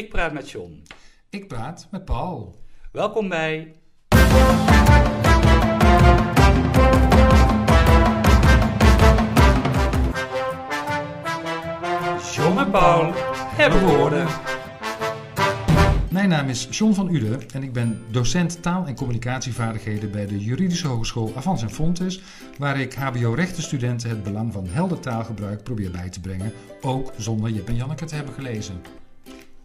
Ik praat met John. Ik praat met Paul. Welkom bij. John en Paul hebben woorden. Mijn naam is John van Uden en ik ben docent taal- en communicatievaardigheden bij de Juridische Hogeschool Avans en Fontes, waar ik HBO-rechtenstudenten het belang van helder taalgebruik probeer bij te brengen, ook zonder Jip en Janneke te hebben gelezen.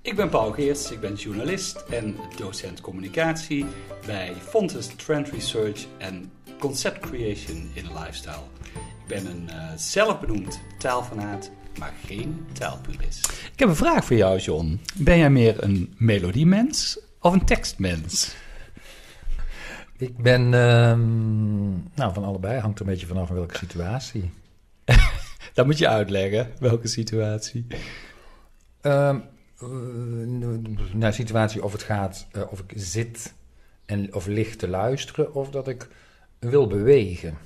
Ik ben Paul Geerts, ik ben journalist en docent communicatie bij Fontes Trend Research en Concept Creation in Lifestyle. Ik ben een uh, zelfbenoemd taalfanaat, maar geen taalpurist. Ik heb een vraag voor jou, John. Ben jij meer een melodiemens of een tekstmens? Ik ben, ehm, nou van allebei, hangt er een beetje vanaf in welke situatie. Dat moet je uitleggen, welke situatie. Um, naar situatie of het gaat uh, of ik zit en of licht te luisteren of dat ik wil bewegen.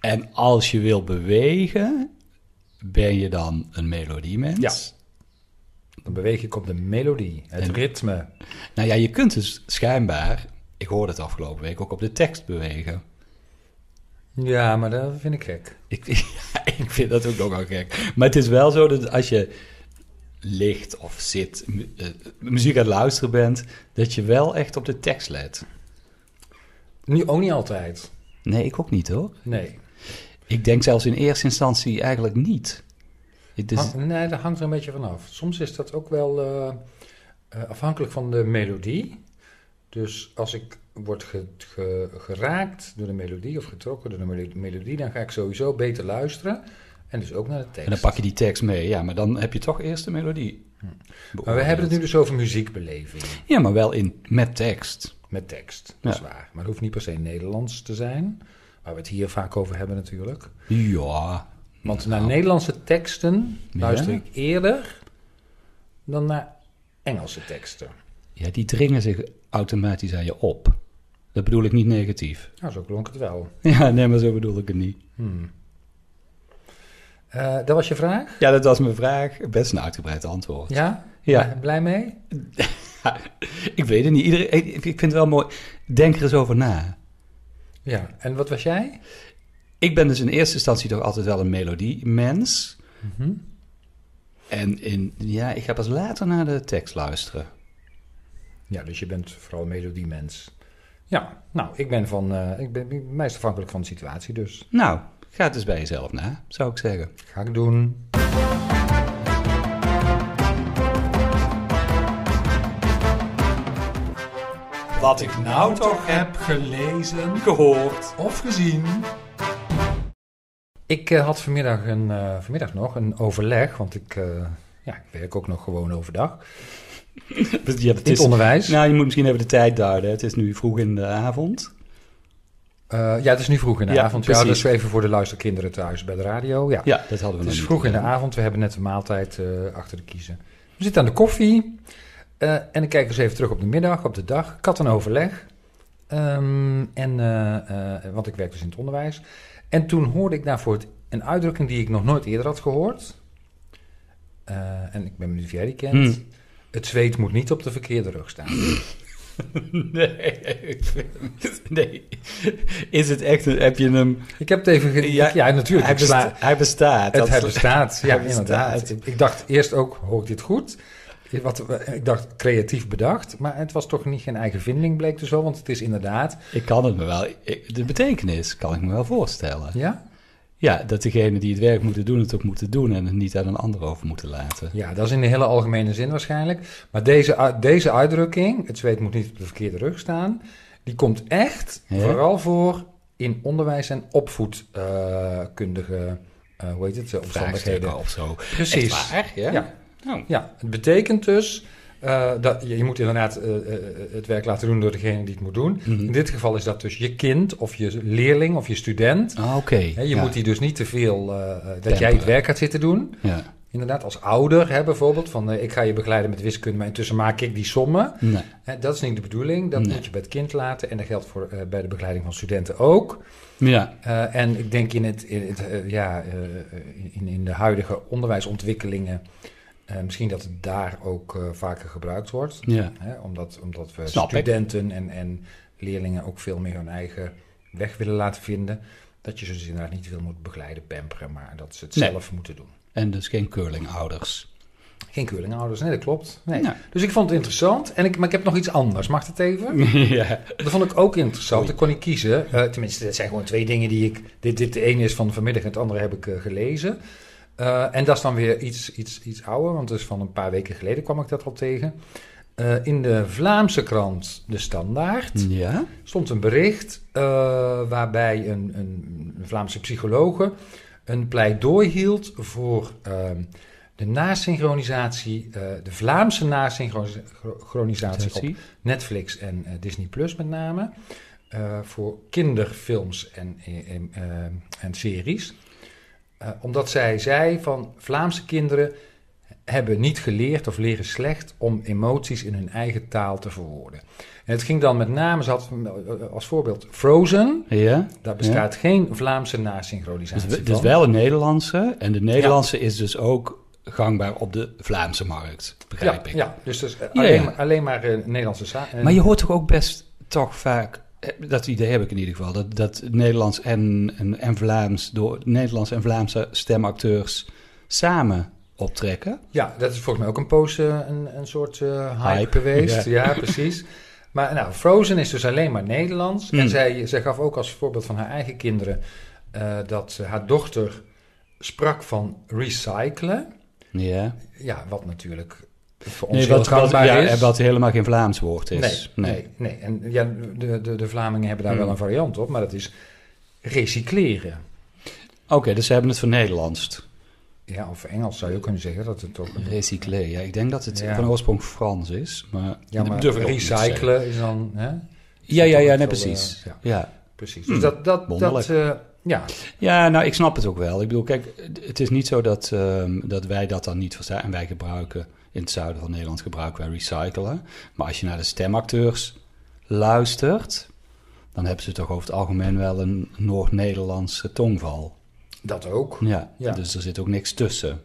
En als je wil bewegen, ben je dan een melodiemens? Ja. Dan beweeg ik op de melodie, het en, ritme. Nou ja, je kunt dus schijnbaar, ik hoorde het afgelopen week, ook op de tekst bewegen. Ja, maar dat vind ik gek. Ik, ja, ik vind dat ook nogal gek. Maar het is wel zo dat als je ligt of zit, uh, muziek aan het luisteren bent, dat je wel echt op de tekst let. Nu ook niet altijd. Nee, ik ook niet hoor. Nee. Ik denk zelfs in eerste instantie eigenlijk niet. Is... Hang, nee, dat hangt er een beetje vanaf. Soms is dat ook wel uh, afhankelijk van de melodie. Dus als ik word ge, ge, geraakt door de melodie of getrokken door de melodie, dan ga ik sowieso beter luisteren. En dus ook naar de tekst. En dan pak je die tekst mee, ja, maar dan heb je toch eerst de melodie. Hm. Maar we hebben het nu dus over muziekbeleving. Ja, maar wel in, met tekst. Met tekst, dat ja. is waar. Maar het hoeft niet per se Nederlands te zijn. Waar we het hier vaak over hebben natuurlijk. Ja. Want naar Nederlandse teksten luister ik eerder dan naar Engelse teksten. Ja, die dringen zich automatisch aan je op. Dat bedoel ik niet negatief. Nou, zo klonk het wel. Ja, nee, maar zo bedoel ik het niet. Hmm. Uh, dat was je vraag? Ja, dat was mijn vraag. Best een uitgebreid antwoord. Ja? Ja. Blij mee? ik weet het niet. Iedereen, ik vind het wel mooi. Denk er eens over na. Ja, en wat was jij? Ik ben dus in eerste instantie toch altijd wel een melodiemens. Mm -hmm. En in, ja, ik ga pas later naar de tekst luisteren. Ja, dus je bent vooral een melodiemens. Ja, nou, ik ben van, uh, ik ben meest afhankelijk van de situatie dus. Nou, ga het dus bij jezelf na, zou ik zeggen. Ga ik doen. Wat ik nou toch heb gelezen, gehoord of gezien. Ik uh, had vanmiddag, een, uh, vanmiddag nog een overleg, want ik, uh, ja, ik werk ook nog gewoon overdag. ja, het in het onderwijs. Nou, je moet misschien even de tijd duiden. Het is nu vroeg in de avond. Ja, het is nu vroeg in de Ja, avond. precies. Ja, dat is even voor de luisterkinderen thuis bij de radio. Ja, Ja, dat hadden we het is vroeg in de gedaan. avond. We hebben net de maaltijd eh, achter de kiezen. We zitten aan de koffie. eh, en ik kijk eens even terug op de middag, op de dag. Ik had een overleg. Ehm, en, eh, eh, want ik werk dus in het onderwijs. En toen hoorde ik daarvoor het, een uitdrukking die ik nog nooit eerder had gehoord. Eh, en ik ben benieuwd of jij die kent. Hmm. Het zweet moet niet op de verkeerde rug staan. Nee, nee. Is het echt, een- heb je hem... Ik heb het even... ge- Ja, ja, natuurlijk. Hij, besta- hij bestaat. Het, Dat- het bestaat, ja, Hij inderdaad. Ik, ik dacht eerst ook, hoor ik dit goed? Wat, ik dacht creatief bedacht, maar het was toch niet geen eigen vinding, bleek dus wel, want het is inderdaad... Ik kan het me wel... ik- De betekenis kan ik me wel voorstellen. Ja? Ja, dat degenen die het werk moeten doen, het ook moeten doen... en het niet aan een ander over moeten laten. Ja, dat is in de hele algemene zin waarschijnlijk. Maar deze, deze uitdrukking, het zweet moet niet op de verkeerde rug staan, die komt echt Ja? vooral voor in onderwijs- en opvoedkundige, eh hoe heet het, omstandigheden. Of zo. Precies. Echt waar? Ja? Ja. Oh. Ja, het betekent dus eh, dat je, je moet inderdaad eh, eh, het werk laten doen door degene die het moet doen. Mhm. In dit geval is dat dus je kind of je leerling of je student. Ah, Oké. Je ja. moet die dus niet te veel, dat Temperen. jij het werk gaat zitten doen. Ja. Inderdaad, als ouder hè, bijvoorbeeld, van ik ga je begeleiden met wiskunde, maar intussen maak ik die sommen. Nee. Hè, dat is niet de bedoeling, dat Nee. moet je bij het kind laten. En dat geldt voor, bij de begeleiding van studenten ook. Ja. En ik denk in, het, in, het, ja, in, in de huidige onderwijsontwikkelingen Eh, misschien dat het daar ook eh, vaker gebruikt wordt. Ja. Hè, omdat, omdat we Snap ik. studenten en, en leerlingen ook veel meer hun eigen weg willen laten vinden. Dat je ze dus inderdaad niet veel moet begeleiden, pamperen, maar dat ze het Nee. zelf moeten doen. En dus geen curlingouders. Geen curlingouders, nee, dat klopt. Nee. Nou. Dus ik vond het interessant. En ik, maar ik heb nog iets anders. Mag dat even? ja. Dat vond ik ook interessant. Ik kon niet kiezen. Eh, tenminste, dat zijn gewoon twee dingen die ik... Dit, dit de ene is van vanmiddag en het andere heb ik gelezen. Eh, en dat is dan weer iets, iets, iets ouder, want dus van een paar weken geleden kwam ik dat al tegen. Eh, in de Vlaamse krant De Standaard Ja? stond een bericht eh, waarbij een, een, Vlaamse psychologe een pleidooi hield voor ehm, de nasynchronisatie, de Vlaamse nasynchronisatie op Netflix en Disney Plus met name. voor kinderfilms en, en, en series. Eh, omdat zij zei van Vlaamse kinderen hebben niet geleerd of leren slecht om emoties in hun eigen taal te verwoorden. En het ging dan met name, ze had eh, als voorbeeld Frozen. Ja? Daar bestaat geen Vlaamse Dus, nasynchronisatie het is wel een Nederlandse. En de Nederlandse is dus ook gangbaar op de Vlaamse markt, begrijp ja, ik. ja, dus, dus alleen, ja. maar- alleen maar eh, Nederlandse eh, Maar je hoort toch ook best toch vaak, dat idee heb ik in ieder geval, dat, dat Nederlands en, en, en Vlaams door Nederlands en Vlaamse stemacteurs samen optrekken. Ja, dat is volgens mij ook een poos eh, een, een soort eh, hype, Hype, geweest. ja. Ja, precies. Maar nou, Frozen is dus alleen maar Nederlands. Mm. En zij, zij gaf ook als voorbeeld van haar eigen kinderen eh, dat eh, haar dochter sprak van recyclen. Ja. Ja, wat natuurlijk voor ons Nee, heel wat, wat, ja, is. en wat helemaal geen Vlaams woord nee, is. nee, nee, En ja, de, de, de Vlamingen hebben daar Mm. wel een variant op, maar dat is recycleren. Oké, dus ze hebben het vernederlandst. Ja, of Engels zou je ook kunnen zeggen dat het toch... Recyclé, ja. Ik denk dat het Ja. van oorsprong Frans is, maar, Ja, maar recyclen is dan... Hè? Ja, ja, ja, nee, precies. eh, ja. ja. Precies. Hmm, Dus dat, dat, wonderlijk. dat eh, ja, Ja, nou, ik snap het ook wel. Ik bedoel, kijk, het is niet zo dat, ehm, dat wij dat dan niet verstaan. En wij gebruiken, in het zuiden van Nederland gebruiken wij recyclen. Maar als je naar de stemacteurs luistert, dan hebben ze toch over het algemeen wel een Noord-Nederlandse tongval. dat ook. Ja, Ja. dus er zit ook niks tussen.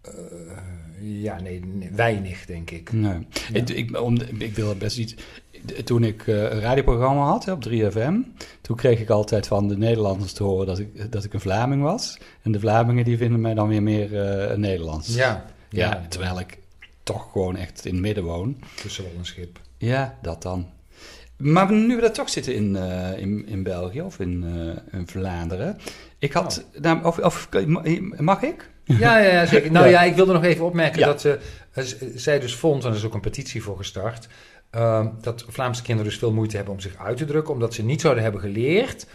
Eh, ja, nee, weinig, denk ik. Nee. Ik, ik, om, ik wil het best iets... Toen ik eh, een radioprogramma had hè, op 3FM, toen kreeg ik altijd van de Nederlanders te horen dat ik, dat ik een Vlaming was. En de Vlamingen die vinden mij dan weer meer eh, Nederlands. Ja, Ja, terwijl ik toch gewoon echt in het midden woon. tussen wel een schip. Ja, dat dan. Maar nu we daar toch zitten in, eh, in, in België of in, in Vlaanderen. Ik had, nou, of, of, mag ik? Ja, ja, zeker. Nou Ja. ja, ik wilde nog even opmerken Ja. dat eh, z- zij dus vond, en er is ook een petitie voor gestart, ehm, dat Vlaamse kinderen dus veel moeite hebben om zich uit te drukken, omdat ze niet zouden hebben geleerd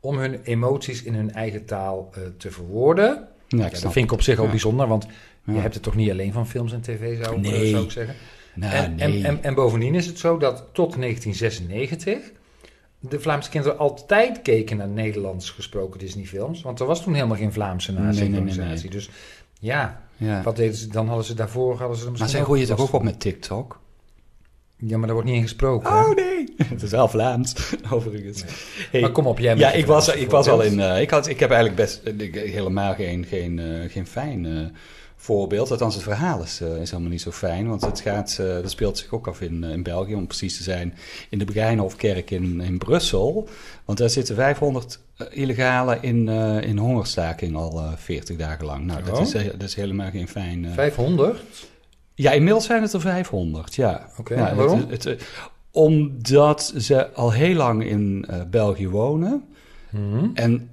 om hun emoties in hun eigen taal eh, te verwoorden. Ja, dat vind ik op zich ook Ja. bijzonder, want Ja. je hebt het toch niet alleen van films en tv, zou, Nee. zou ik zeggen. Nou, en, nee. en, en, en bovendien is het zo dat tot 1996 de Vlaamse kinderen altijd keken naar Nederlands gesproken Disney-films. Want er was toen helemaal geen Vlaamse Nee, nee, nee, nee. Dus ja, ja. wat deden ze, dan hadden ze daarvoor... Hadden ze Maar misschien zij groeien toch ook op met TikTok? Ja, maar daar wordt niet in gesproken. Oh nee! Het is wel Vlaams, overigens. Hey, Maar kom op, jij ja, ik was, ik was al in... eh, ik, had, ik heb eigenlijk best eh, ik- helemaal geen, geen, eh, geen fijn eh, voorbeeld. Althans, het verhaal is, is helemaal niet zo fijn. Want het gaat, dat speelt zich ook af in, in België, om precies te zijn. In de Begijnhofkerk in, in Brussel. Want daar zitten 500 illegalen in, in hongerstaking al eh 40 dagen lang. Nou, dat, Oh. is, dat is helemaal geen fijn... eh, 500? Ja, inmiddels zijn het er 500, ja. Oké, ja en waarom? het- het- omdat ze al heel lang in eh, België wonen. Mhm. En,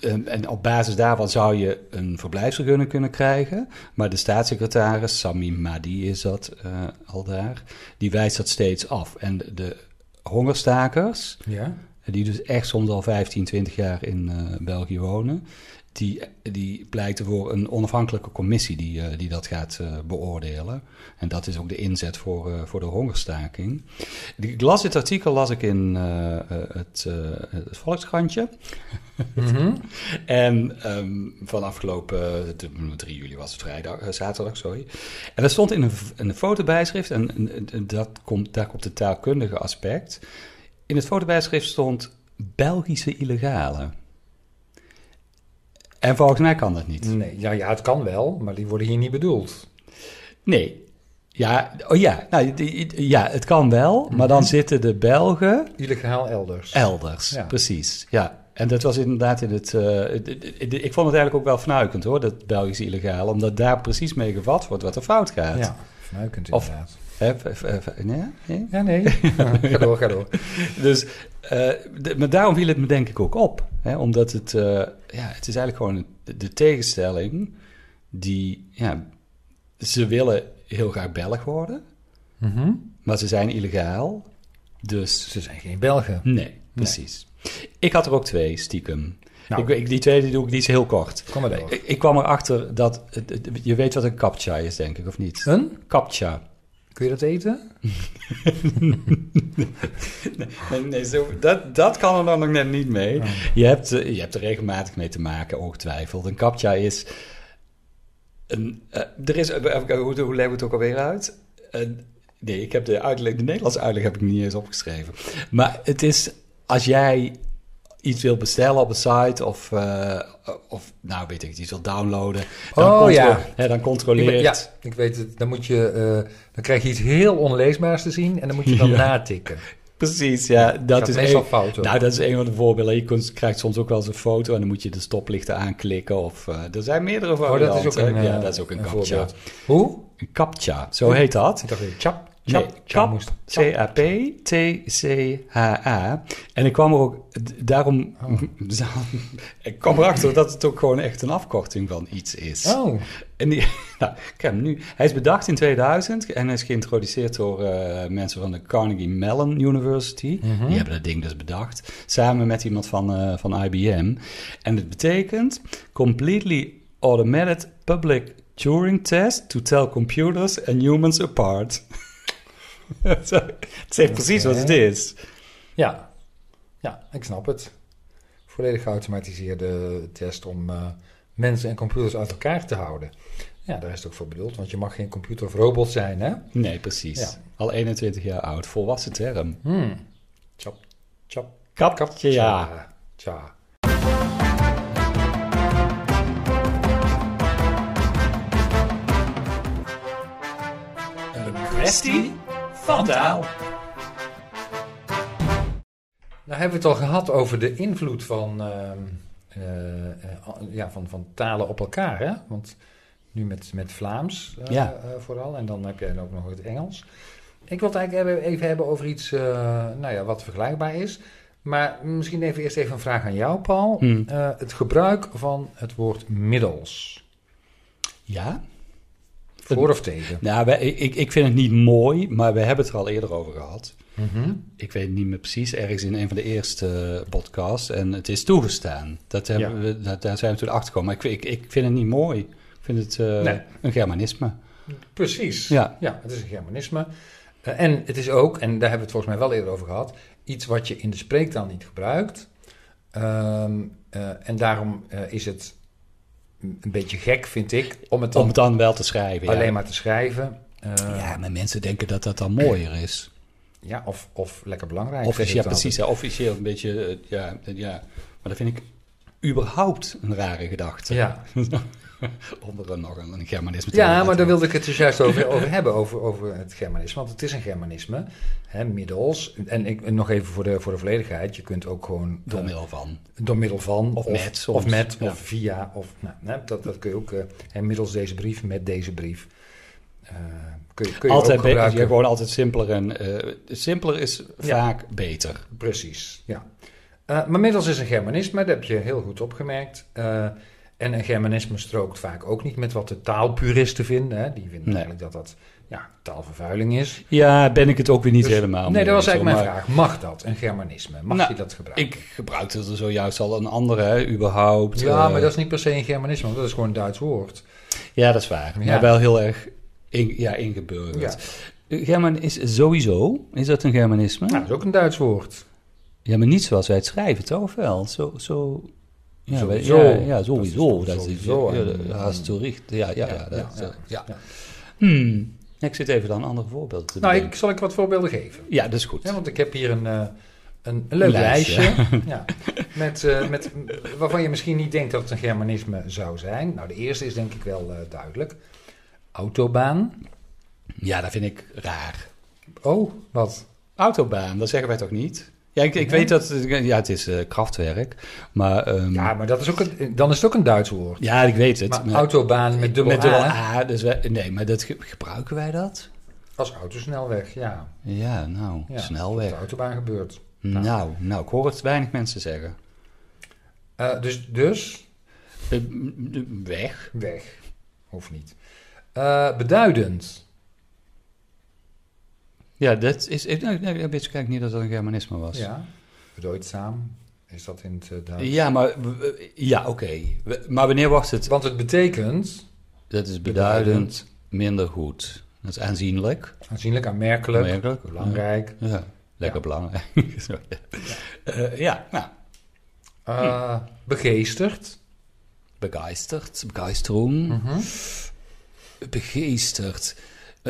eh, en op basis daarvan zou je een verblijfsvergunning kunnen krijgen. Maar de staatssecretaris, Sami Madi is dat eh, al daar, die wijst dat steeds af. En de, de hongerstakers, Ja. die dus echt soms al 15, 20 jaar in eh, België wonen, die, die pleiten voor een onafhankelijke commissie die, eh, die dat gaat eh, beoordelen. En dat is ook de inzet voor, eh, voor de hongerstaking. Ik las dit artikel las ik in het, het Volkskrantje. Mhm. En ehm, van afgelopen eh, de- 3 juli was het vrijdag, zaterdag, sorry. En er stond in een, een fotobijschrift, en, en- en dat komt, daar komt het taalkundige aspect. In het fotobijschrift stond Belgische illegale. En volgens mij kan dat niet. Nee, ja, ja, het kan wel, maar die worden hier niet bedoeld. Nee. Ja, oh ja, nou, die- ja, het kan wel, maar dan zitten de Belgen Illegaal elders. elders. Ja. Precies, ja. En dat was inderdaad in het... eh, het- ik vond het eigenlijk ook wel fnuikend hoor, dat Belgisch illegaal. Omdat daar precies mee gevat wordt wat er fout gaat. Ja, fnuikend inderdaad. Nee? Nee? Ja, nee. ga door, ga door. Dus, eh, de- maar daarom viel het me denk ik ook op. Hè? Omdat het, eh, ja, het is eigenlijk gewoon de, de tegenstelling die, ja, ze willen heel graag Belg worden, Mhm. maar ze zijn illegaal. Dus Ze zijn geen Belgen. nee, precies. Ik had er ook twee, stiekem. Nou. Ik, ik- die tweede die doe ik, die is heel kort. Kom maar door. Ik, ik kwam erachter dat, je weet wat een captcha is, denk ik, of niet? Een? Captcha. Kun je dat eten? Nee, nee zo, dat, dat kan er dan nog net niet mee. Oh. Je, hebt, eh, je hebt er regelmatig mee te maken, ongetwijfeld. Een captcha is... Een, eh, er is eh, hoe, hoe leggen we het ook alweer uit? Een- nee, ik heb de, uitleg, de Nederlandse uitleg heb ik niet eens opgeschreven. Maar het is als jij iets wil bestellen op een site of, eh, of nou weet ik, iets wil downloaden. Dan Oh, ja. Hè, dan Ik controleert... ben- ja, ik weet het. Dan, moet je, eh, dan krijg je iets heel onleesbaars te zien en dan moet je dan Ja. natikken. Precies, ja. Dat Gaat is meestal een- fout. hoor. Nou, dat is een van de voorbeelden. Je kunt, krijgt soms ook wel eens een foto en dan moet je de stoplichten aanklikken. Of, eh, er zijn meerdere oh, varianten. dat is ook een, ja, dat is ook een, een captcha. Hoe? Een captcha, zo heet dat. Ik dacht weer, chap, C-A-P-T-C-H-A. En ik kwam er ook, daarom, Oh. ik kwam erachter dat het ook gewoon echt een afkorting van iets is. Oh, En die, nou, ik heb hem nu. Hij is bedacht in 2000 en hij is geïntroduceerd door eh, mensen van de Carnegie Mellon University. Mhm. Die hebben dat ding dus bedacht, samen met iemand van, eh, van IBM. En het betekent Completely Automated Public Turing Test to Tell Computers and Humans Apart. het zegt precies wat het is. ja. Ja, ik snap het. Volledig geautomatiseerde test om eh, mensen en computers uit elkaar te houden. Ja, daar is het ook voor bedoeld, want je mag geen computer of robot zijn, hè? Nee, precies. Ja. Al 21 jaar oud, volwassen term. Hmm. Chap, chap, Kapje, ja. Tja. Een kwestie van taal. Nou hebben we het al gehad over de invloed van, ehm, eh, eh, ja, van, van talen op elkaar. Hè? Want nu met, met Vlaams eh, Ja. vooral. En dan heb je ook nog het Engels. Ik wil het eigenlijk even- hebben over iets nou ja, wat vergelijkbaar is. Maar misschien even eerst even een vraag aan jou, Paul. Hmm. Het gebruik van het woord middels. Ja? Voor of tegen? Nou, wij, ik, ik vind het niet mooi, maar we hebben het er al eerder over gehad. Mhm. Ik weet niet meer precies, ergens in een van de eerste podcasts. En het is toegestaan. Dat hebben we, dat, daar zijn we toen achter gekomen. Maar ik, ik, ik vind het niet mooi. Ik vind het eh, Nee. een Germanisme. Precies. Ja. ja, het is een Germanisme. Eh, en het is ook, en daar hebben we het volgens mij wel eerder over gehad, iets wat je in de spreektaal niet gebruikt. Ehm, eh, en daarom eh, is het een beetje gek, vind ik, om het dan Om het dan wel te schrijven. ja. alleen maar te schrijven. Eh, Ja, maar mensen denken dat dat dan mooier is. ja, of, of lekker belangrijk. Of is, ja, precies. Ja, officieel een beetje, eh, ja, ja. Maar dat vind ik überhaupt een rare gedachte. Ja, Om er nog een, een Germanisme te ja maar daar wilde ik het dus juist over, over hebben, over, over het Germanisme. Want het is een Germanisme, hè, middels. En ik, en nog even voor de, voor de volledigheid, je kunt ook gewoon... Door eh, middel van. Door middel van. Of met soms. Of met, Ja. of via. Of, nou, hè, dat, dat kun je ook. eh, en middels deze brief, met deze brief. eh, kun je, kun je Altijd ook be- gebruiken. ja, gewoon altijd simpeler. En simpeler is Ja. vaak beter. Precies, ja. Maar middels is een Germanisme, dat heb je heel goed opgemerkt. En een Germanisme strookt vaak ook niet met wat de taalpuristen vinden. Hè. Die vinden Nee. eigenlijk dat dat ja, taalvervuiling is. Ja, ben ik het ook weer niet Dus- helemaal Nee, dat was eigenlijk mijn vraag. Mag dat, een Germanisme? Mag Nou, je dat gebruiken? Ik gebruikte er zojuist al een andere, hè, überhaupt. ja, eh, maar dat is niet per se een Germanisme, want dat is gewoon een Duits woord. Ja, dat is waar. Ja. Maar wel heel erg in, ja, ingeburgerd. German is sowieso, is dat een Germanisme? Nou, dat is ook een Duits woord. Ja, maar niet zoals wij het schrijven, toch? Wel? Zo, zo... Ja, Sowieso. Ja, ja, sowieso. Dat is sowieso ja, haast. Ja, ja, ja. Ja, dat-. Hmm. Ik zit even dan andere voorbeelden te Nou, ik, zal ik wat voorbeelden geven. Ja, dat is goed. Ja, want ik heb hier een, eh, een, een leuk lijstje. lijstje. ja, met, eh, met, waarvan je misschien niet denkt dat het een Germanisme zou zijn. Nou, de eerste is denk ik wel eh, duidelijk. Autobaan. Ja, dat vind ik raar. Oh, wat? Autobaan, dat zeggen wij toch niet? Ja, ik, weet dat... Ja, het is eh, krachtwerk. Maar... ehm, Ja, maar dat is ook een, dan is het ook een Duits woord. ja, ik weet het. Maar maar- autobaan met dubbel met dubbel A, A. Dus wij, nee, maar dat ge- gebruiken wij dat? als autosnelweg, ja. Ja, nou, ja. Op snelweg. de autobaan gebeurt. Nou, nou, ik hoor het weinig mensen zeggen. Eh, dus, dus, Eh, weg. weg. Hoeft niet. Beduidend. Ja, dat is... Ik, nou, nou, ik eigenlijk niet dat dat een Germanisme was. Ja. Bedeutzaam. Is dat in het eh, Duits? Ja, maar... Ja, oké. Maar wanneer wordt het... Want het betekent Dat is beduidend minder goed. Dat is aanzienlijk. aanzienlijk, aanmerkelijk, Aanmerkelijk. belangrijk. Ja, lekker Ja. belangrijk. Ja. Eh, ja, nou, Eh, begeesterd. begeisterd, begeistering. Mhm. begeesterd.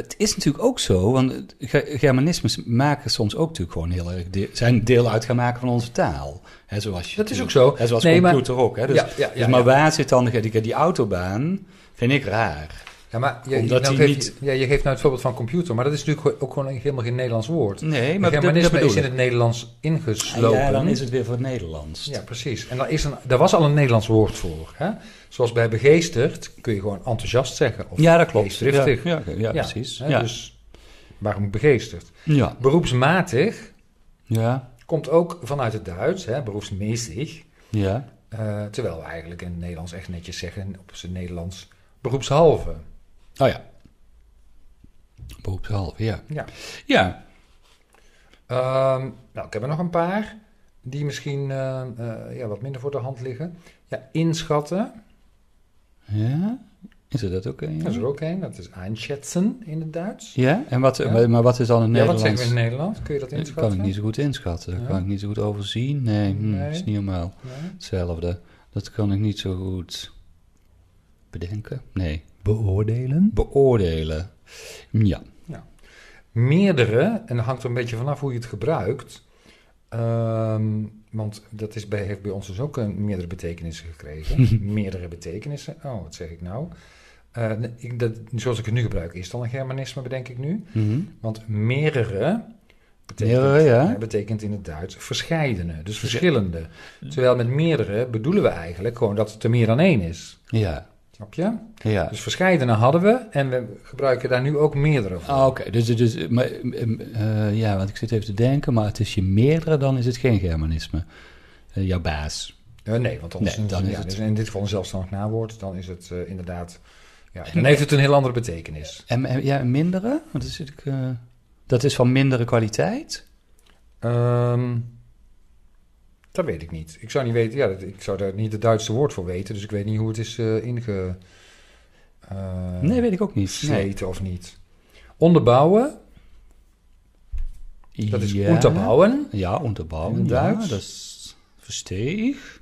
Het is natuurlijk ook zo, want ge- Germanismes maken soms ook natuurlijk gewoon heel erg deel, zijn deel uit gaan maken van onze taal. Hè, zoals je Dat is ook zo. Hè, zoals Nee, maar- computer ook. Hè, dus, ja, ja, ja, dus maar waar zit dan die, die autobaan? Vind ik raar. Ja, maar je, Omdat nou die geef niet- je, ja, je geeft nou het voorbeeld van computer, maar dat is natuurlijk ook gewoon helemaal geen Nederlands woord. Nee, maar Germanisme is in het Nederlands ingeslopen. Ja, dan is het weer voor het Nederlands. Ja, precies. En daar, is een, daar was al een Nederlands woord voor. Hè? Zoals bij begeesterd kun je gewoon enthousiast zeggen. Of Ja, dat klopt. geestdriftig. Ja, ja, precies. Hè? Dus waarom begeesterd? ja. Beroepsmatig ja, komt ook vanuit het Duits, hè? beroepsmäßig. ja. Eh, terwijl we eigenlijk in het Nederlands echt netjes zeggen, op zijn Nederlands, beroepshalve. Oh ja. Beroepshalve, ja. Ja. Ja, Ehm, nou, ik heb er nog een paar die misschien eh, eh, ja, wat minder voor de hand liggen. Ja, inschatten, ja. Is er dat ook een? dat is er ook een. Dat is einschätzen in het Duits. Ja, en wat, Ja. Maar, wat is dan een Ja, wat zeggen we in Nederland? Kun je dat Dat inschatten? kan ik niet zo goed inschatten. Dat Ja. kan ik niet zo goed overzien. Nee, hm, Nee. is niet helemaal Nee? hetzelfde. Dat kan ik niet zo goed bedenken. Nee. Beoordelen? Beoordelen. Ja. Meerdere, en dat hangt er een beetje vanaf hoe je het gebruikt. Ehm, want dat is bij, heeft bij ons dus ook een meerdere betekenissen gekregen. meerdere betekenissen. Oh, wat zeg ik nou? Eh, ik, dat, zoals ik het nu gebruik, is het al een Germanisme, bedenk ik nu. Mhm. Want meerdere betekent, Meerdere, ja. eh, betekent in het Duits verscheidene, dus verschillende. Terwijl met meerdere bedoelen we eigenlijk gewoon dat het er meer dan één is. Ja. Snap je? Ja. Dus verscheidene hadden we en we gebruiken daar nu ook meerdere voor. Ah, Oké, dus, dus maar, eh, ja, want ik zit even te denken, maar het is je meerdere, dan is het geen Germanisme. Eh, jouw baas. Eh, nee, want dan, Nee, is het, dan is ja, het- dus in dit geval een zelfstandig naamwoord. Dan is het inderdaad... Ja, dan heeft het een heel andere betekenis. En, en ja, mindere? Want dan zit ik, eh, dat is van mindere kwaliteit? Ehm, dat weet ik niet. Ik zou niet weten... Ja, dat- ik zou daar niet het Duitse woord voor weten. Dus ik weet niet hoe het is eh inge... eh, nee, weet ik ook niet. Nee. sleten of niet. Onderbouwen, dat is ja. unterbouwen. Ja, onderbouwen. In ja, Duits. dat is versteeg.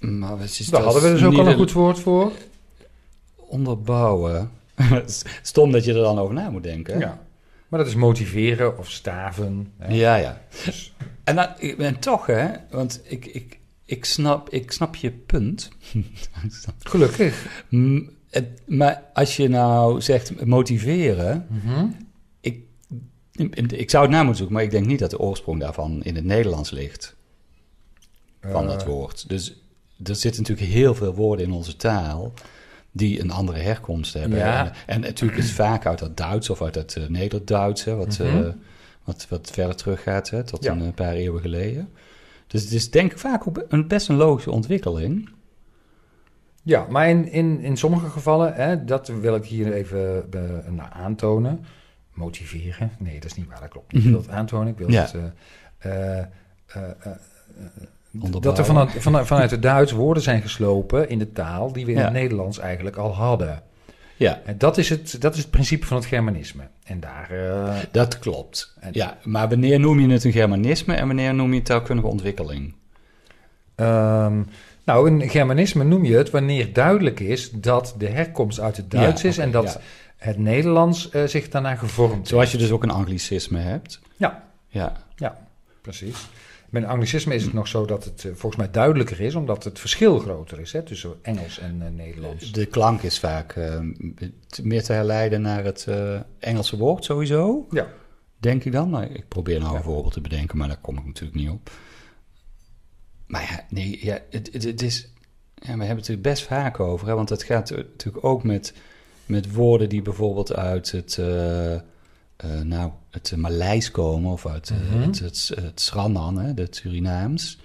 Maar wat is Daar hadden we dus ook al een een- goed woord voor. Onderbouwen. Stom dat je er dan over na moet denken. Ja. Maar dat is motiveren of staven. hè. ja. ja. Dus- En, dan, en toch, hè, want ik, ik, ik, snap, ik snap je punt. Gelukkig. Het- maar als je nou zegt motiveren, Mhm. ik, ik zou het na moeten zoeken, maar ik denk niet dat de oorsprong daarvan in het Nederlands ligt, van dat Eh, woord. Dus er zitten natuurlijk heel veel woorden in onze taal die een andere herkomst hebben. Ja. En, en natuurlijk is het vaak uit dat Duits of uit het eh, Nederduits, hè, wat, Mhm. eh, wat, wat verder teruggaat, hè, tot Ja. een eh, paar eeuwen geleden. Dus het is denk ik vaak ook een best een logische ontwikkeling. Ja, maar in, in, in sommige gevallen, hè, dat wil ik hier even aantonen. Motiveren. Nee, dat is niet waar, dat klopt niet. Ik wil het aantonen. Ik wil Ja. het, dat er vanuit, vanuit, vanuit het Duits woorden zijn geslopen in de taal die we in Ja. het Nederlands eigenlijk al hadden. Ja, En dat is het, dat is het principe van het Germanisme. En daar. eh, dat klopt. En- Ja, maar wanneer noem je het een Germanisme en wanneer noem je het taalkundige ontwikkeling? Ehm, nou, een Germanisme noem je het wanneer duidelijk is dat de herkomst uit het Duits Ja, is en dat ja. het Nederlands eh, zich daarna gevormd heeft. Zoals je dus ook een anglicisme hebt. Ja. Ja, Precies. Met een anglicisme is het nog zo dat het eh, volgens mij duidelijker is, omdat het verschil groter is hè, tussen Engels en eh, Nederlands. De klank is vaak eh, meer te herleiden naar het Engelse woord sowieso, Ja. denk ik dan. Nou, ik probeer nou een voorbeeld te bedenken, maar daar kom ik natuurlijk niet op. Maar ja, nee, ja, het, het, het is... Ja, we hebben het natuurlijk best vaak over, hè, want het gaat natuurlijk ook met, met woorden die bijvoorbeeld uit het... nou, het Maleis komen of uit eh, Mhm. het, het, het Sranan, hè, het Surinaams.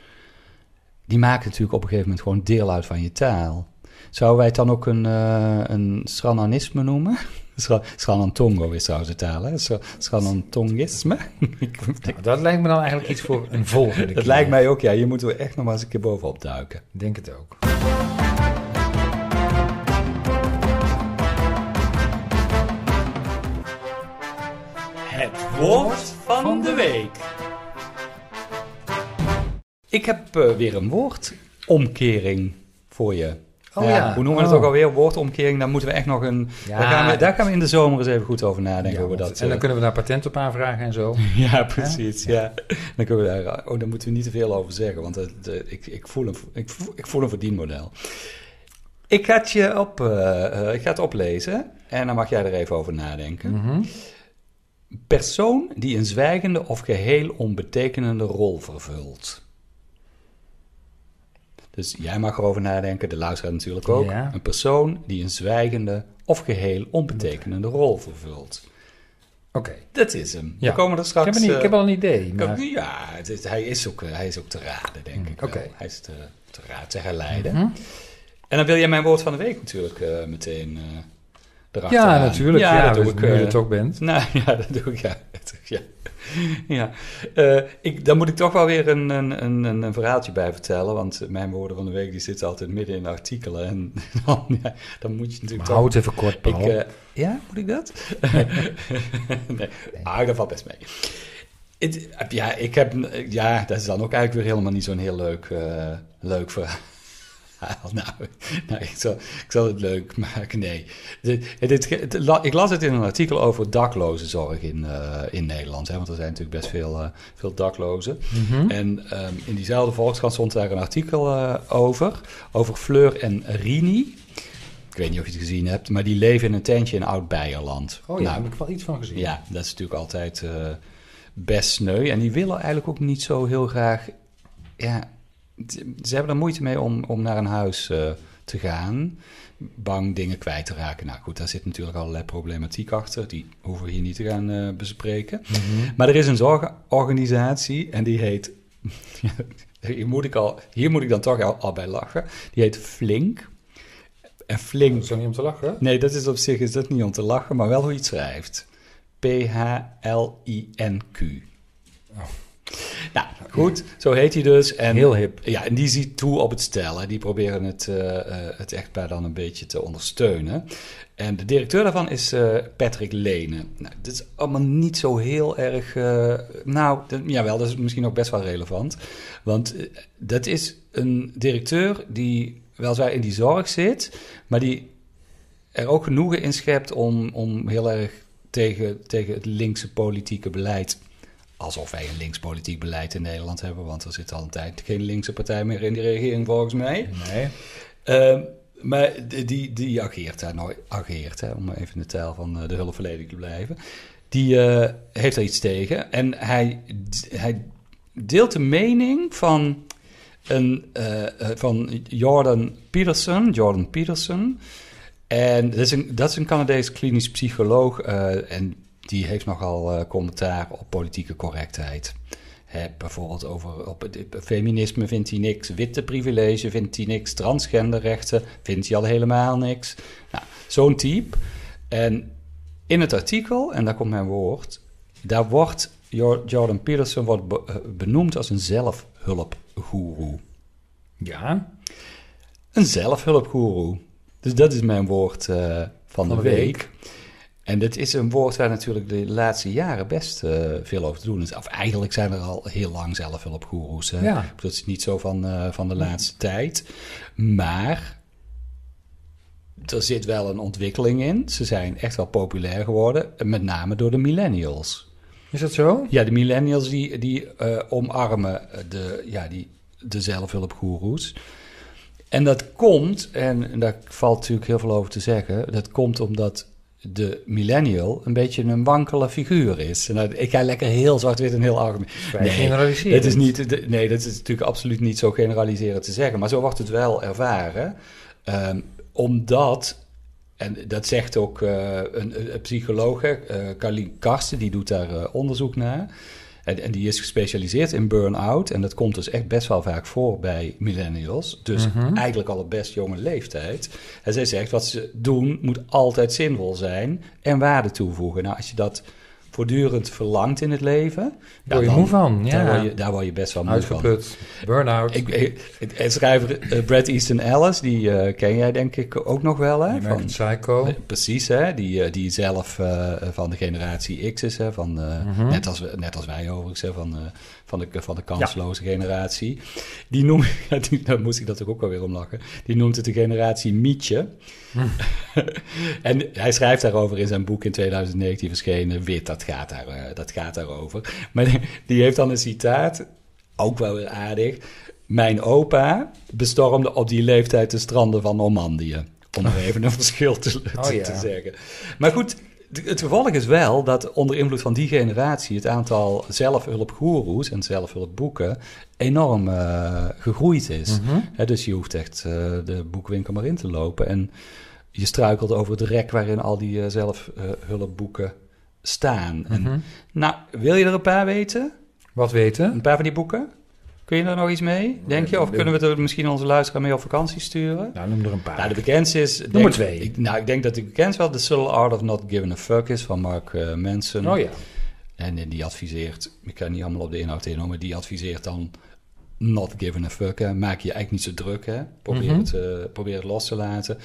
Die maken natuurlijk op een gegeven moment gewoon deel uit van je taal. Zouden wij het dan ook een, eh een Srananisme noemen? Sranantongo is trouwens de taal, hè? Sranantongisme. Nou, dat lijkt me dan eigenlijk iets voor een volgende keer. Dat lijkt mij ook, ja. Je moet er echt nog maar eens een keer bovenop duiken. Ik Denk het ook. Woord van de week. Ik heb eh, weer een woordomkering voor je. Oh ja. Hoe noemen we het Oh. ook alweer? Woordomkering. Daar moeten we echt nog een... Ja. Daar, gaan we, daar gaan we in de zomer eens even goed over nadenken. Ja, hoe we want- dat, en dan eh, kunnen we daar patent op aanvragen en zo. Ja, precies. Ja. Dan kunnen we daar, oh, daar moeten we niet te veel over zeggen, want het, eh, ik, ik, voel een, ik, voel, ik voel een verdienmodel. Ik ga het je op, ik ga het oplezen en dan mag jij er even over nadenken. Mhm. Persoon die een zwijgende of geheel onbetekenende rol vervult. Dus jij mag erover nadenken, de luisteraar natuurlijk ook. Ja. Een persoon die een zwijgende of geheel onbetekenende rol vervult. Oké. Dat is hem. Ja. We komen er Ik, straks... heb er niet- ik eh, heb al een idee. ik Maar... Ja, het is- hij, is ook, eh, hij is ook te raden, denk ik. wel. oké. Hij is te, te raden, te herleiden. Mhm. En dan wil jij mijn woord van de week natuurlijk eh, meteen eh erachter Ja, natuurlijk. Ja, dat doe dus ik. nu je eh, er toch bent. Nou ja, dat doe ik. Ja, ja. ja. Eh, ik, dan moet ik toch wel weer een, een, een, een, verhaaltje bij vertellen. Want mijn woorden van de week die zitten altijd midden in artikelen. En dan, ja, dan moet je natuurlijk Maar toch... hou het even kort, Ik, Paul. eh, ja, moet ik dat? nee, ah, dat valt best mee. Ja, ik heb, ja, dat is dan ook eigenlijk weer helemaal niet zo'n heel leuk, eh, leuk verhaal. Nou, nou ik, zal, ik zal het leuk maken. Nee. Het- ik las het in een artikel over daklozenzorg in, eh, in Nederland. Hè, want er zijn natuurlijk best veel, eh, veel daklozen. Mhm. En ehm, in diezelfde Volkskrant stond daar een artikel eh, over. Over Fleur en Rini. Ik weet niet of je het gezien hebt, maar die leven in een tentje in Oud-Beierland. Oh ja, daar Nou, heb ik wel iets van gezien. ja, dat is natuurlijk altijd best sneu. En die willen eigenlijk ook niet zo heel graag... Ja, ze hebben er moeite mee om, om naar een huis eh, te gaan. Bang dingen kwijt te raken. Nou goed, daar zit natuurlijk allerlei problematiek achter. Die hoeven we hier niet te gaan eh, bespreken. Mhm. Maar er is een zorgorganisatie en die heet... hier, moet ik al, hier moet ik dan toch al, al bij lachen. Die heet Flink. En Flink... Dat is niet om te lachen? Nee, dat is op zich is dat niet om te lachen, maar wel hoe je het schrijft. P-H-L-I-N-Q. Nou, goed, zo heet hij dus. En, Heel hip. Ja, en die ziet toe op het stellen. Die proberen het, eh, het echtpaar dan een beetje te ondersteunen. En de directeur daarvan is eh, Patrick Lene. Nou, dit is allemaal niet zo heel erg... nou, dat, jawel, dat is misschien ook best wel relevant. Want dat is een directeur die weliswaar in die zorg zit... maar die er ook genoegen in schept om, om heel erg tegen, tegen het linkse politieke beleid. Alsof wij een links politiek beleid in Nederland hebben, want er zit al een tijd geen linkse partij meer in die regering volgens mij. Nee. Ehm, maar die, die, ageert daar nooit, ageert, hè, om even in de taal van eh, de hulpverlening te blijven. Die eh, heeft er iets tegen en hij, hij deelt de mening van, een, eh, van Jordan Peterson. Jordan Peterson. En dat is een, dat is een Canadees klinisch psycholoog en die heeft nogal eh, commentaar op politieke correctheid. Bijvoorbeeld over op het feminisme vindt hij niks, witte privilege vindt hij niks, transgenderrechten vindt hij al helemaal niks. Nou, zo'n type. En in het artikel, en daar komt mijn woord, daar wordt Jor- Jordan Peterson wordt eh, benoemd als een zelfhulpgoeroe. Ja. Een zelfhulpgoeroe. Dus dat is mijn woord eh, van, de, de week. week. En dat is een woord waar natuurlijk de laatste jaren best eh, veel over te doen is. Of eigenlijk zijn er al heel lang zelfhulpgoeroes. Ja. Dat is niet zo van, eh, van de laatste tijd. Maar er zit wel een ontwikkeling in. Ze zijn echt wel populair geworden. Met name door de millennials. Is dat zo? Ja, de millennials die, die eh, omarmen de, ja, die, de zelfhulpgoeroes. En dat komt, en daar valt natuurlijk heel veel over te zeggen, dat komt omdat de millennial een beetje een wankele figuur is. Dat, ik ga lekker heel zwart-wit en heel algemeen. Vrij generaliseren. Dat is niet, nee, dat is natuurlijk absoluut niet zo generaliserend te zeggen. Maar zo wordt het wel ervaren. Ehm, omdat, en dat zegt ook eh, een, een psycholoog, hè, eh, Carlien Karsten, die doet daar eh, onderzoek naar. En, en die is gespecialiseerd in burn-out. En dat komt dus echt best wel vaak voor bij millennials. Dus Mhm. eigenlijk al op best jonge leeftijd. En zij zegt, wat ze doen moet altijd zinvol zijn en waarde toevoegen. Nou, als je dat voortdurend verlangt in het leven... Word je dan- moe van, ja. Daar word je, daar word je best wel moe van. Uitgeput, burn-out. Ik, ik, schrijver eh, Brad Easton Ellis, die eh, ken jij denk ik ook nog wel, hè? American Psycho. Precies, hè? Die, eh, die zelf van de generatie X is, hè? Van, Mhm. net, als, we- net als wij overigens, hè? Van, van, de, van de kansloze generatie. Die noemt, daar moest ik dat ook wel weer om lachen, die noemt het de generatie Mietje. en hij schrijft daarover in zijn boek in 2019 verschenen, Wit, dat gaat, daar, eh, dat gaat daarover. Maar die, heeft dan een citaat, ook wel weer aardig. Mijn opa bestormde op die leeftijd de stranden van Normandië. Om er even een verschil te, Oh, te, ja. te zeggen. Maar goed, het gevolg is wel dat onder invloed van die generatie het aantal zelfhulpgoeroes en zelfhulpboeken enorm eh, gegroeid is. Mhm. Dus je hoeft echt eh, de boekwinkel maar in te lopen. En je struikelt over het rek waarin al die eh, zelfhulpboeken staan. En, Mhm. nou, wil je er een paar weten? Wat weten? Een paar van die boeken? Kun je er nog iets mee, denk je? Of kunnen we er misschien onze luisteraar mee op vakantie sturen? Nou, noem er een paar. Nou, de bekendste is... Noem denk- er twee. Ik, nou, ik denk dat de bekendste wel The Subtle Art of Not Giving a Fuck is van Mark eh, Manson. oh ja. En eh, die adviseert, ik kan niet allemaal op de inhoud in, maar die adviseert dan not giving a fuck. Hè. Maak je eigenlijk niet zo druk. Hè. Probeer, Mhm. het, eh, probeer het los te laten.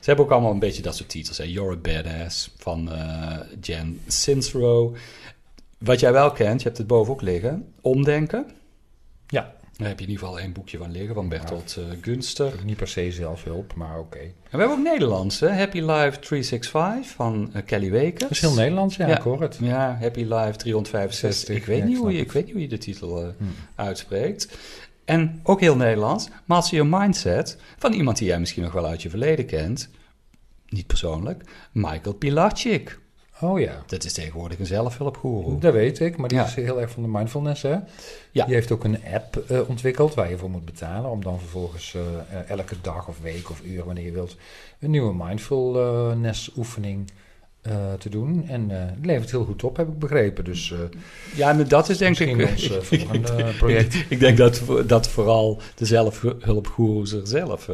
Ze hebben ook allemaal een beetje dat soort titels. Hè. You're a Badass van eh, Jen Sinsrow. Wat jij wel kent, je hebt het boven ook liggen. Omdenken. Daar heb je in ieder geval één boekje van liggen van Bertolt eh, Gunster. Niet per se zelfhulp, maar oké. En we hebben ook Nederlands. Hè. Happy Life 365 van eh, Kelly Wekers. Dat is heel Nederlands, ja, Ja. ik hoor het. Ja, Happy Life 365. 60, ik, weet ja, niet ik hoe je, ik weet niet hoe je de titel eh, Hm. uitspreekt. En ook heel Nederlands, Master Your Mindset, van iemand die jij misschien nog wel uit je verleden kent. Niet persoonlijk, Michael Pilarczyk. Oh ja. Dat is tegenwoordig een zelfhulpgoeroe. Dat weet ik, maar die Ja. is heel erg van de mindfulness, hè? Ja. Die heeft ook een app eh, ontwikkeld waar je voor moet betalen... om dan vervolgens eh, eh, elke dag of week of uur, wanneer je wilt... een nieuwe mindfulness oefening te doen. En het levert heel goed op, heb ik begrepen. Dus Ja, maar dat is denk ik... ons volgende project. ik denk dat, dat vooral de zelfhulpgoeroes er zelf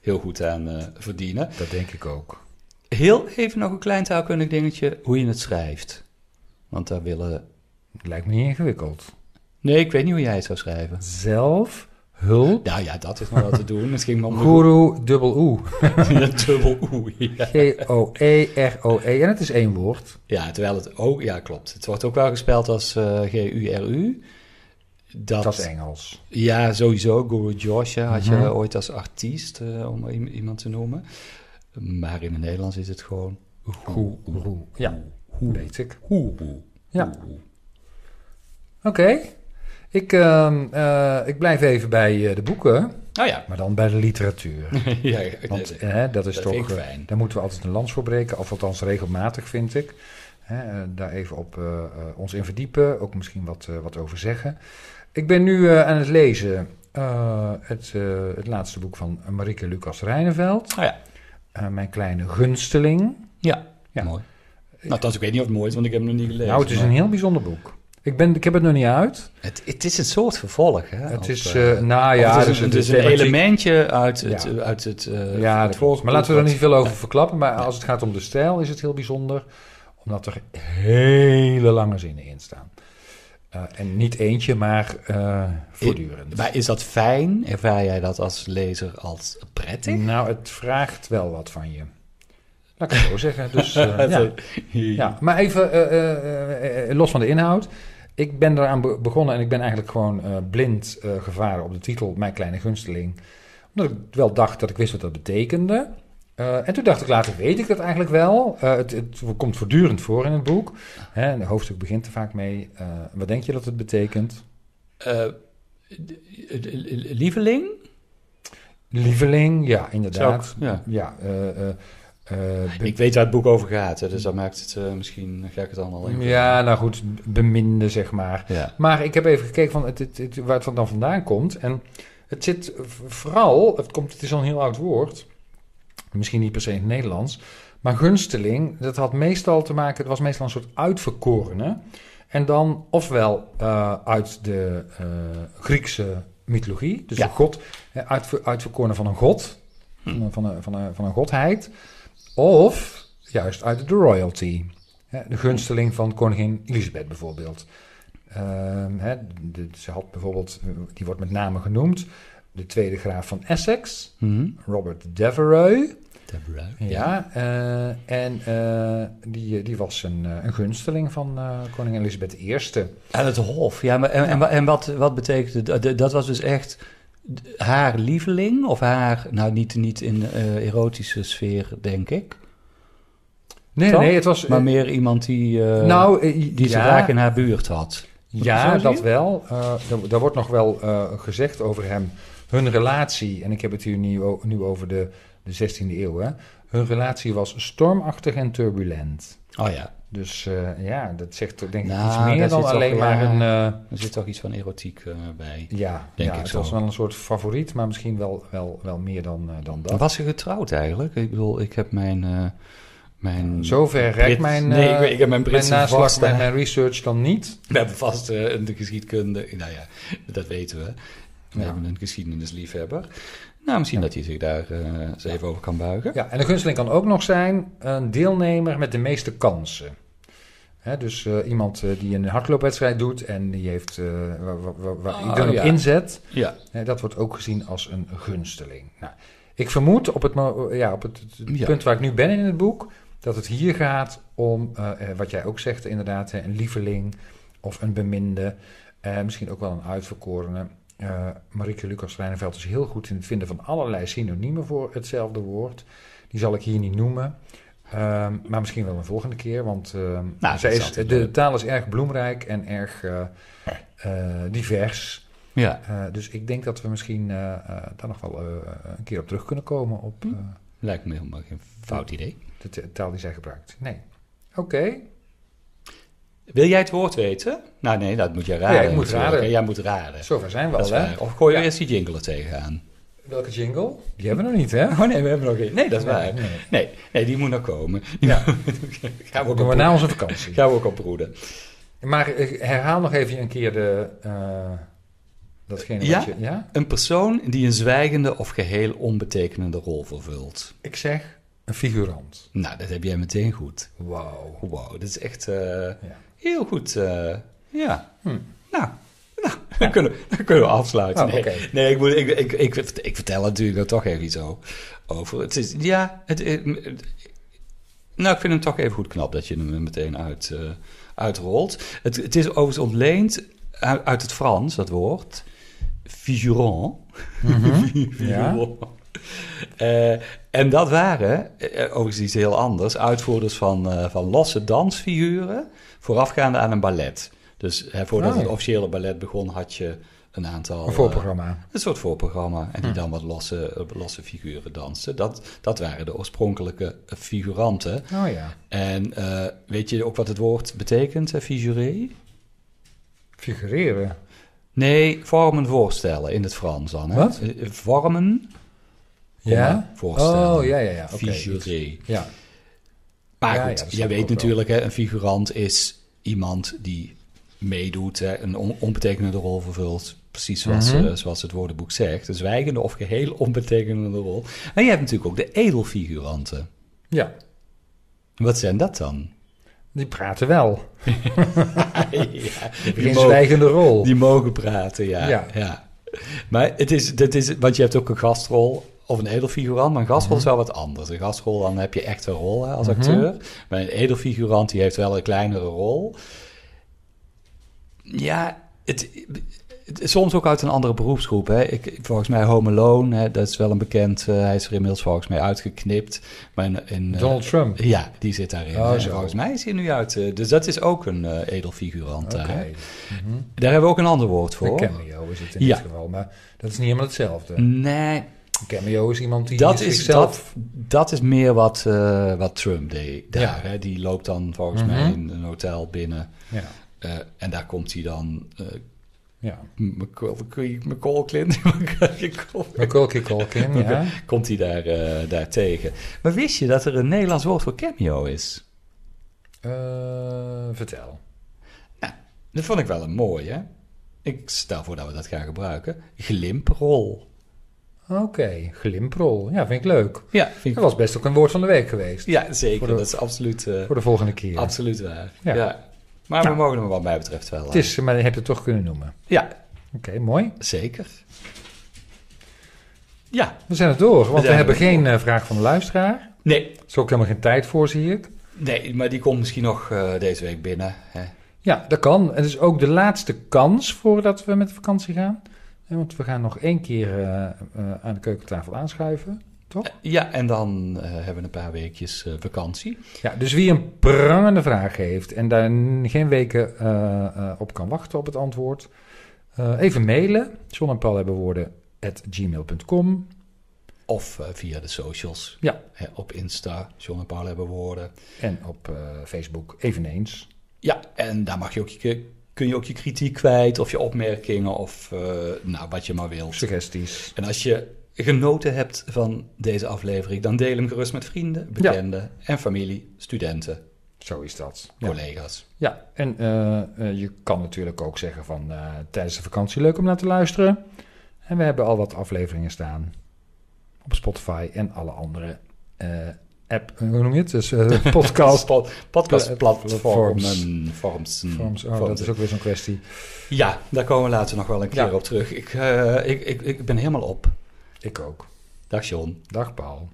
heel goed aan verdienen. Dat denk ik ook. Heel even nog een klein taalkundig dingetje, hoe je het schrijft. Want daar willen... Lijkt me niet ingewikkeld. Nee, ik weet niet hoe jij het zou schrijven. Zelfhulp. Nou ja, dat is nog wel te doen. Het ging maar om Guru dubbel oe. Ja, dubbel oe. Ja. G-O-E-R-O-E. En het is één woord. ja, terwijl het ook... Ja, klopt. Het wordt ook wel gespeld als eh, G-U-R-U. Dat, Dat is Engels. Ja, sowieso. Guru Joshua had je Mhm. ooit als artiest, eh, om iemand te noemen. Maar in het Nederlands is het gewoon... Guru. Ja, weet ik. Guru. Ja. Oké. Ik, ehm, eh, ik blijf even bij eh, de boeken, Nou ja. maar dan bij de literatuur. ja, ja, Want nee, eh, dat is dat toch, eh, fijn. daar moeten we altijd een lans voor breken, of althans regelmatig vind ik. Hè, daar even op ons in verdiepen, ook misschien wat, wat over zeggen. Ik ben nu aan het lezen het, het laatste boek van Marike Lucas Rijneveld, Oh ja. Eh, Mijn kleine gunsteling. Ja, Ja. mooi. Nou, dat ik weet niet of het mooi is, want ik heb hem nog niet gelezen. nou, het is maar een heel bijzonder boek. Ik, ben, ik heb het nog niet uit. het, het is een soort vervolg, hè? Het op, is, eh, eh nou ja, het dus is, een, de het is een thematiek- elementje uit het... Ja. Uit het eh, Ja, het klopt. maar laten we er niet veel over verklappen. Maar als het gaat om de stijl is het heel bijzonder. Omdat er hele lange zinnen in staan. Eh, en niet eentje, maar eh, voortdurend. Maar is dat fijn? Ervaar jij dat als lezer als prettig? Nou, het vraagt wel wat van je. Laat ik het zo zeggen. Dus, eh, ja. ja. Maar even los van de inhoud. Ik ben eraan be- begonnen en ik ben eigenlijk gewoon blind gevaren op de titel Mijn Kleine Gunsteling. Omdat ik wel dacht dat ik wist wat dat betekende. Eh, en toen dacht ik later, weet ik dat eigenlijk wel? Eh, het, het komt voortdurend voor in het boek. Hè, en het hoofdstuk begint er vaak mee. Eh, wat denk je dat het betekent? Eh, lieveling? Lieveling, ja, inderdaad. ik- ja. Eh, eh, eh, Ik weet waar het boek over gaat, hè, dus dat maakt het misschien... Ga ik het dan al even... ja, nou goed, beminde, zeg maar. Ja. Maar ik heb even gekeken van het, het, het- waar het dan vandaan komt. En het zit vooral, het, komt, het is al een heel oud woord. Misschien niet per se in het Nederlands. Maar gunsteling, dat had meestal te maken, het was meestal een soort uitverkorene. En dan ofwel eh, uit de eh, Griekse mythologie, dus Ja. een god, uitver, uitverkorene van een god, van, een, van, een, van, een, van een godheid. Of juist uit de royalty. De gunsteling van koningin Elisabeth bijvoorbeeld. Ehm, hè, de- ze had bijvoorbeeld, eh, die wordt met name genoemd, de tweede graaf van Essex, Mhm. Robert Devereux. Deborah. Ja, eh, en eh, die, die was een, eh, een gunsteling van eh, koningin Elisabeth I. Aan het hof, ja. Maar, en, en, wa- en wat, wat betekent het? Dat- Dat was dus echt haar lieveling? Of haar, nou niet, niet in eh, erotische sfeer, denk ik. Nee, Toch? nee, het was... Maar meer iemand die, eh, nou, eh, die ze ja, graag in haar buurt had. Ja, dat wel. Eh, er, er wordt nog wel eh, gezegd over hem. Hun relatie, en ik heb het hier nu, nu over de, de 16e eeuw. Hè. Hun relatie was stormachtig en turbulent. Oh ja, Dus eh, ja, dat zegt denk ik Nou, iets meer dan toch, alleen ja, maar een... eh, er zit toch iets van erotiek eh, bij. ja, Denk ja ik het zo. was wel een soort favoriet, maar misschien wel, wel, wel meer dan, dan dat. Was ze getrouwd eigenlijk? Ik bedoel, ik heb mijn... mijn Zover reikt Brit- mijn, nee, ik, ik heb mijn mijn Britse naslag, vaste- mijn, research dan niet. We hebben vast een geschiedkunde, nou ja, dat weten we. We Ja. hebben een geschiedenisliefhebber. Nou, misschien dat hij zich daar eh, eens even over kan buigen. Ja, en de gunsteling kan ook nog zijn een deelnemer met de meeste kansen. Hè, dus eh, iemand eh, die een hardloopwedstrijd doet en die heeft, waar, waar, waar- Oh, iedereen ja. op inzet, Ja, hè, dat wordt ook gezien als een gunsteling. Nou, ik vermoed op het, ja, op het, het punt waar ik nu ben in het boek, dat het hier gaat om, wat jij ook zegt inderdaad, een lieveling of een beminde, misschien ook wel een uitverkorene. Eh Marieke Lucas Rijneveld is heel goed in het vinden van allerlei synoniemen voor hetzelfde woord. Die zal ik hier niet noemen. Ehm, maar misschien wel een volgende keer, want ehm, zij is de taal is erg bloemrijk en erg eh, eh, divers. ja. Dus ik denk dat we misschien daar nog wel een keer op terug kunnen komen op Hm. lijkt me helemaal geen fout idee. de taal die zij gebruikt. Nee. Oké. Wil jij het woord weten? Nou nee, dat moet jij raden. Ja, ik moet raden. Jij moet raden. Zover zijn we Dat al, hè? Of gooi je Ja. eerst die jingle er tegenaan. Welke jingle? Die hebben we nog niet, hè? Oh nee, we hebben nog geen. Nee, dat is waar. Nee, nee. Die moet nog komen. Ja. gaan we ook Doen we op, na onze vakantie. gaan we ook opbroeden. Maar ik herhaal nog even een keer de, eh, datgene Ja? wat je... Ja? Een persoon die een zwijgende of geheel onbetekenende rol vervult. Ik zeg een figurant. Nou, dat heb jij meteen goed. Wauw. Wow, dat is echt eh, Ja. Heel goed. eh, ja. Hm. Nou, nou dan, kunnen, dan kunnen we afsluiten. Oh, nee, nee ik, moet, ik, ik, ik, ik vertel er natuurlijk er toch even iets over. Het is, ja, het, het- nou, ik vind hem toch even goed knap dat je hem meteen uit, eh, uitrolt. Het, het is overigens ontleend uit, uit het Frans, dat woord. Figurant. Figurant. Eh, en dat waren, eh, overigens iets heel anders, uitvoerders van, eh, van losse dansfiguren, voorafgaande aan een ballet. Dus hè, voordat Oh. het officiële ballet begon, had je een aantal... Een voorprogramma. een soort voorprogramma. En die Hm. dan wat losse, losse figuren dansten. Dat, dat waren de oorspronkelijke figuranten. Oh ja. En weet je ook wat het woord betekent, figuré? Figureren. Nee, vormen voorstellen in het Frans dan. Hè? Wat? Vormen, Ja? voorstellen. Oh, ja, ja, ja. Oké. Figuré. Ja. Maar Ja, goed, dat jij ik weet natuurlijk, hè, een figurant is iemand die meedoet, hè, een on- onbetekenende rol vervult. Precies zoals, Mhm. eh, zoals het woordenboek zegt. Een zwijgende of geheel onbetekenende rol. Maar je hebt natuurlijk ook de edelfiguranten. Ja. Wat zijn dat dan? Die praten wel. ja, Die zwijgende rol. die mogen praten, ja. Ja. ja. Maar het is, dit is, want je hebt ook een gastrol of een edelfigurant, maar een gastrol is wel wat anders. Een gastrol, dan heb je echt een rol hè, als Mhm. acteur. Maar een edelfigurant, die heeft wel een kleinere rol. Ja, het, soms ook uit een andere beroepsgroep. Hè. Ik, volgens mij Home Alone, hè, dat is wel een bekend... eh, hij is er inmiddels volgens mij uitgeknipt. Maar in, in, eh, Donald Trump. Ja, die zit daarin. Oh, volgens mij is hij nu uit. eh, dus dat is ook een edelfigurant. Daar. Mhm. Daar hebben we ook een ander woord voor. Een cameo is het in Ja. dit geval, maar dat is niet helemaal hetzelfde. Nee, cameo is iemand die dat is dat, dat is meer wat, eh, wat Trump deed daar. Ja. Hè. Die loopt dan volgens Mhm. mij in een hotel binnen. Ja, eh, en daar komt hij dan... eh ja. Macaulay Macaulay Culkin, Macaulay Culkin. Macaulay Culkin, ja. komt hij daar, daar tegen. Maar wist je dat er een Nederlands woord voor cameo is? Vertel. Dat vond ik wel een mooie. Ik stel voor dat we dat gaan gebruiken. Glimprol. Oké, glimprol. Ja, vind ik leuk. Ja, vind Dat was best ook een woord van de week geweest. ja zeker. De- dat is absoluut, eh, Voor de volgende keer. absoluut waar. Ja. Ja. Maar Nou. we mogen hem wat mij betreft wel. Het is, maar je hebt het toch kunnen noemen. Ja, Oké, mooi. zeker. Ja, We zijn er door, want we, hebben geen eh, vraag van de luisteraar. nee, Er is ook helemaal geen tijd voor, zie ik. nee, maar die komt misschien nog eh, deze week binnen. Hè. Ja, dat kan. Het is ook de laatste kans voordat we met vakantie gaan. Eh, Want we gaan nog één keer eh, eh, aan de keukentafel aanschuiven. Toch? Ja, en dan eh, hebben we een paar weekjes eh, vakantie. Ja, dus wie een prangende vraag heeft en daar geen weken eh, eh, op kan wachten op het antwoord, eh, even mailen. John en Paul hebben woorden at gmail.com. Of eh, via de socials. Ja. Hè, op Insta, John en Paul hebben woorden. En op eh, Facebook eveneens. Ja, en daar mag je ook je, kun je ook je kritiek kwijt, of je opmerkingen, of eh, nou, wat je maar wilt. Suggesties. En als je genoten hebt van deze aflevering, dan deel hem gerust met vrienden, bekenden en familie, studenten, Zo is dat. Collega's. Ja, en eh, eh, je kan natuurlijk ook zeggen van tijdens de vakantie leuk om naar te luisteren. En we hebben al wat afleveringen staan op Spotify en alle andere app, hoe noem je het? Dus eh, podcast. Podcastplatformen. Vorms. Forms. Oh, vorms. dat is ook weer zo'n kwestie. Ja, daar komen we later nog wel een keer Ja. op terug. Ik, eh, ik, ik, ik ben helemaal op. Ik ook. Dag John. Dag Paul.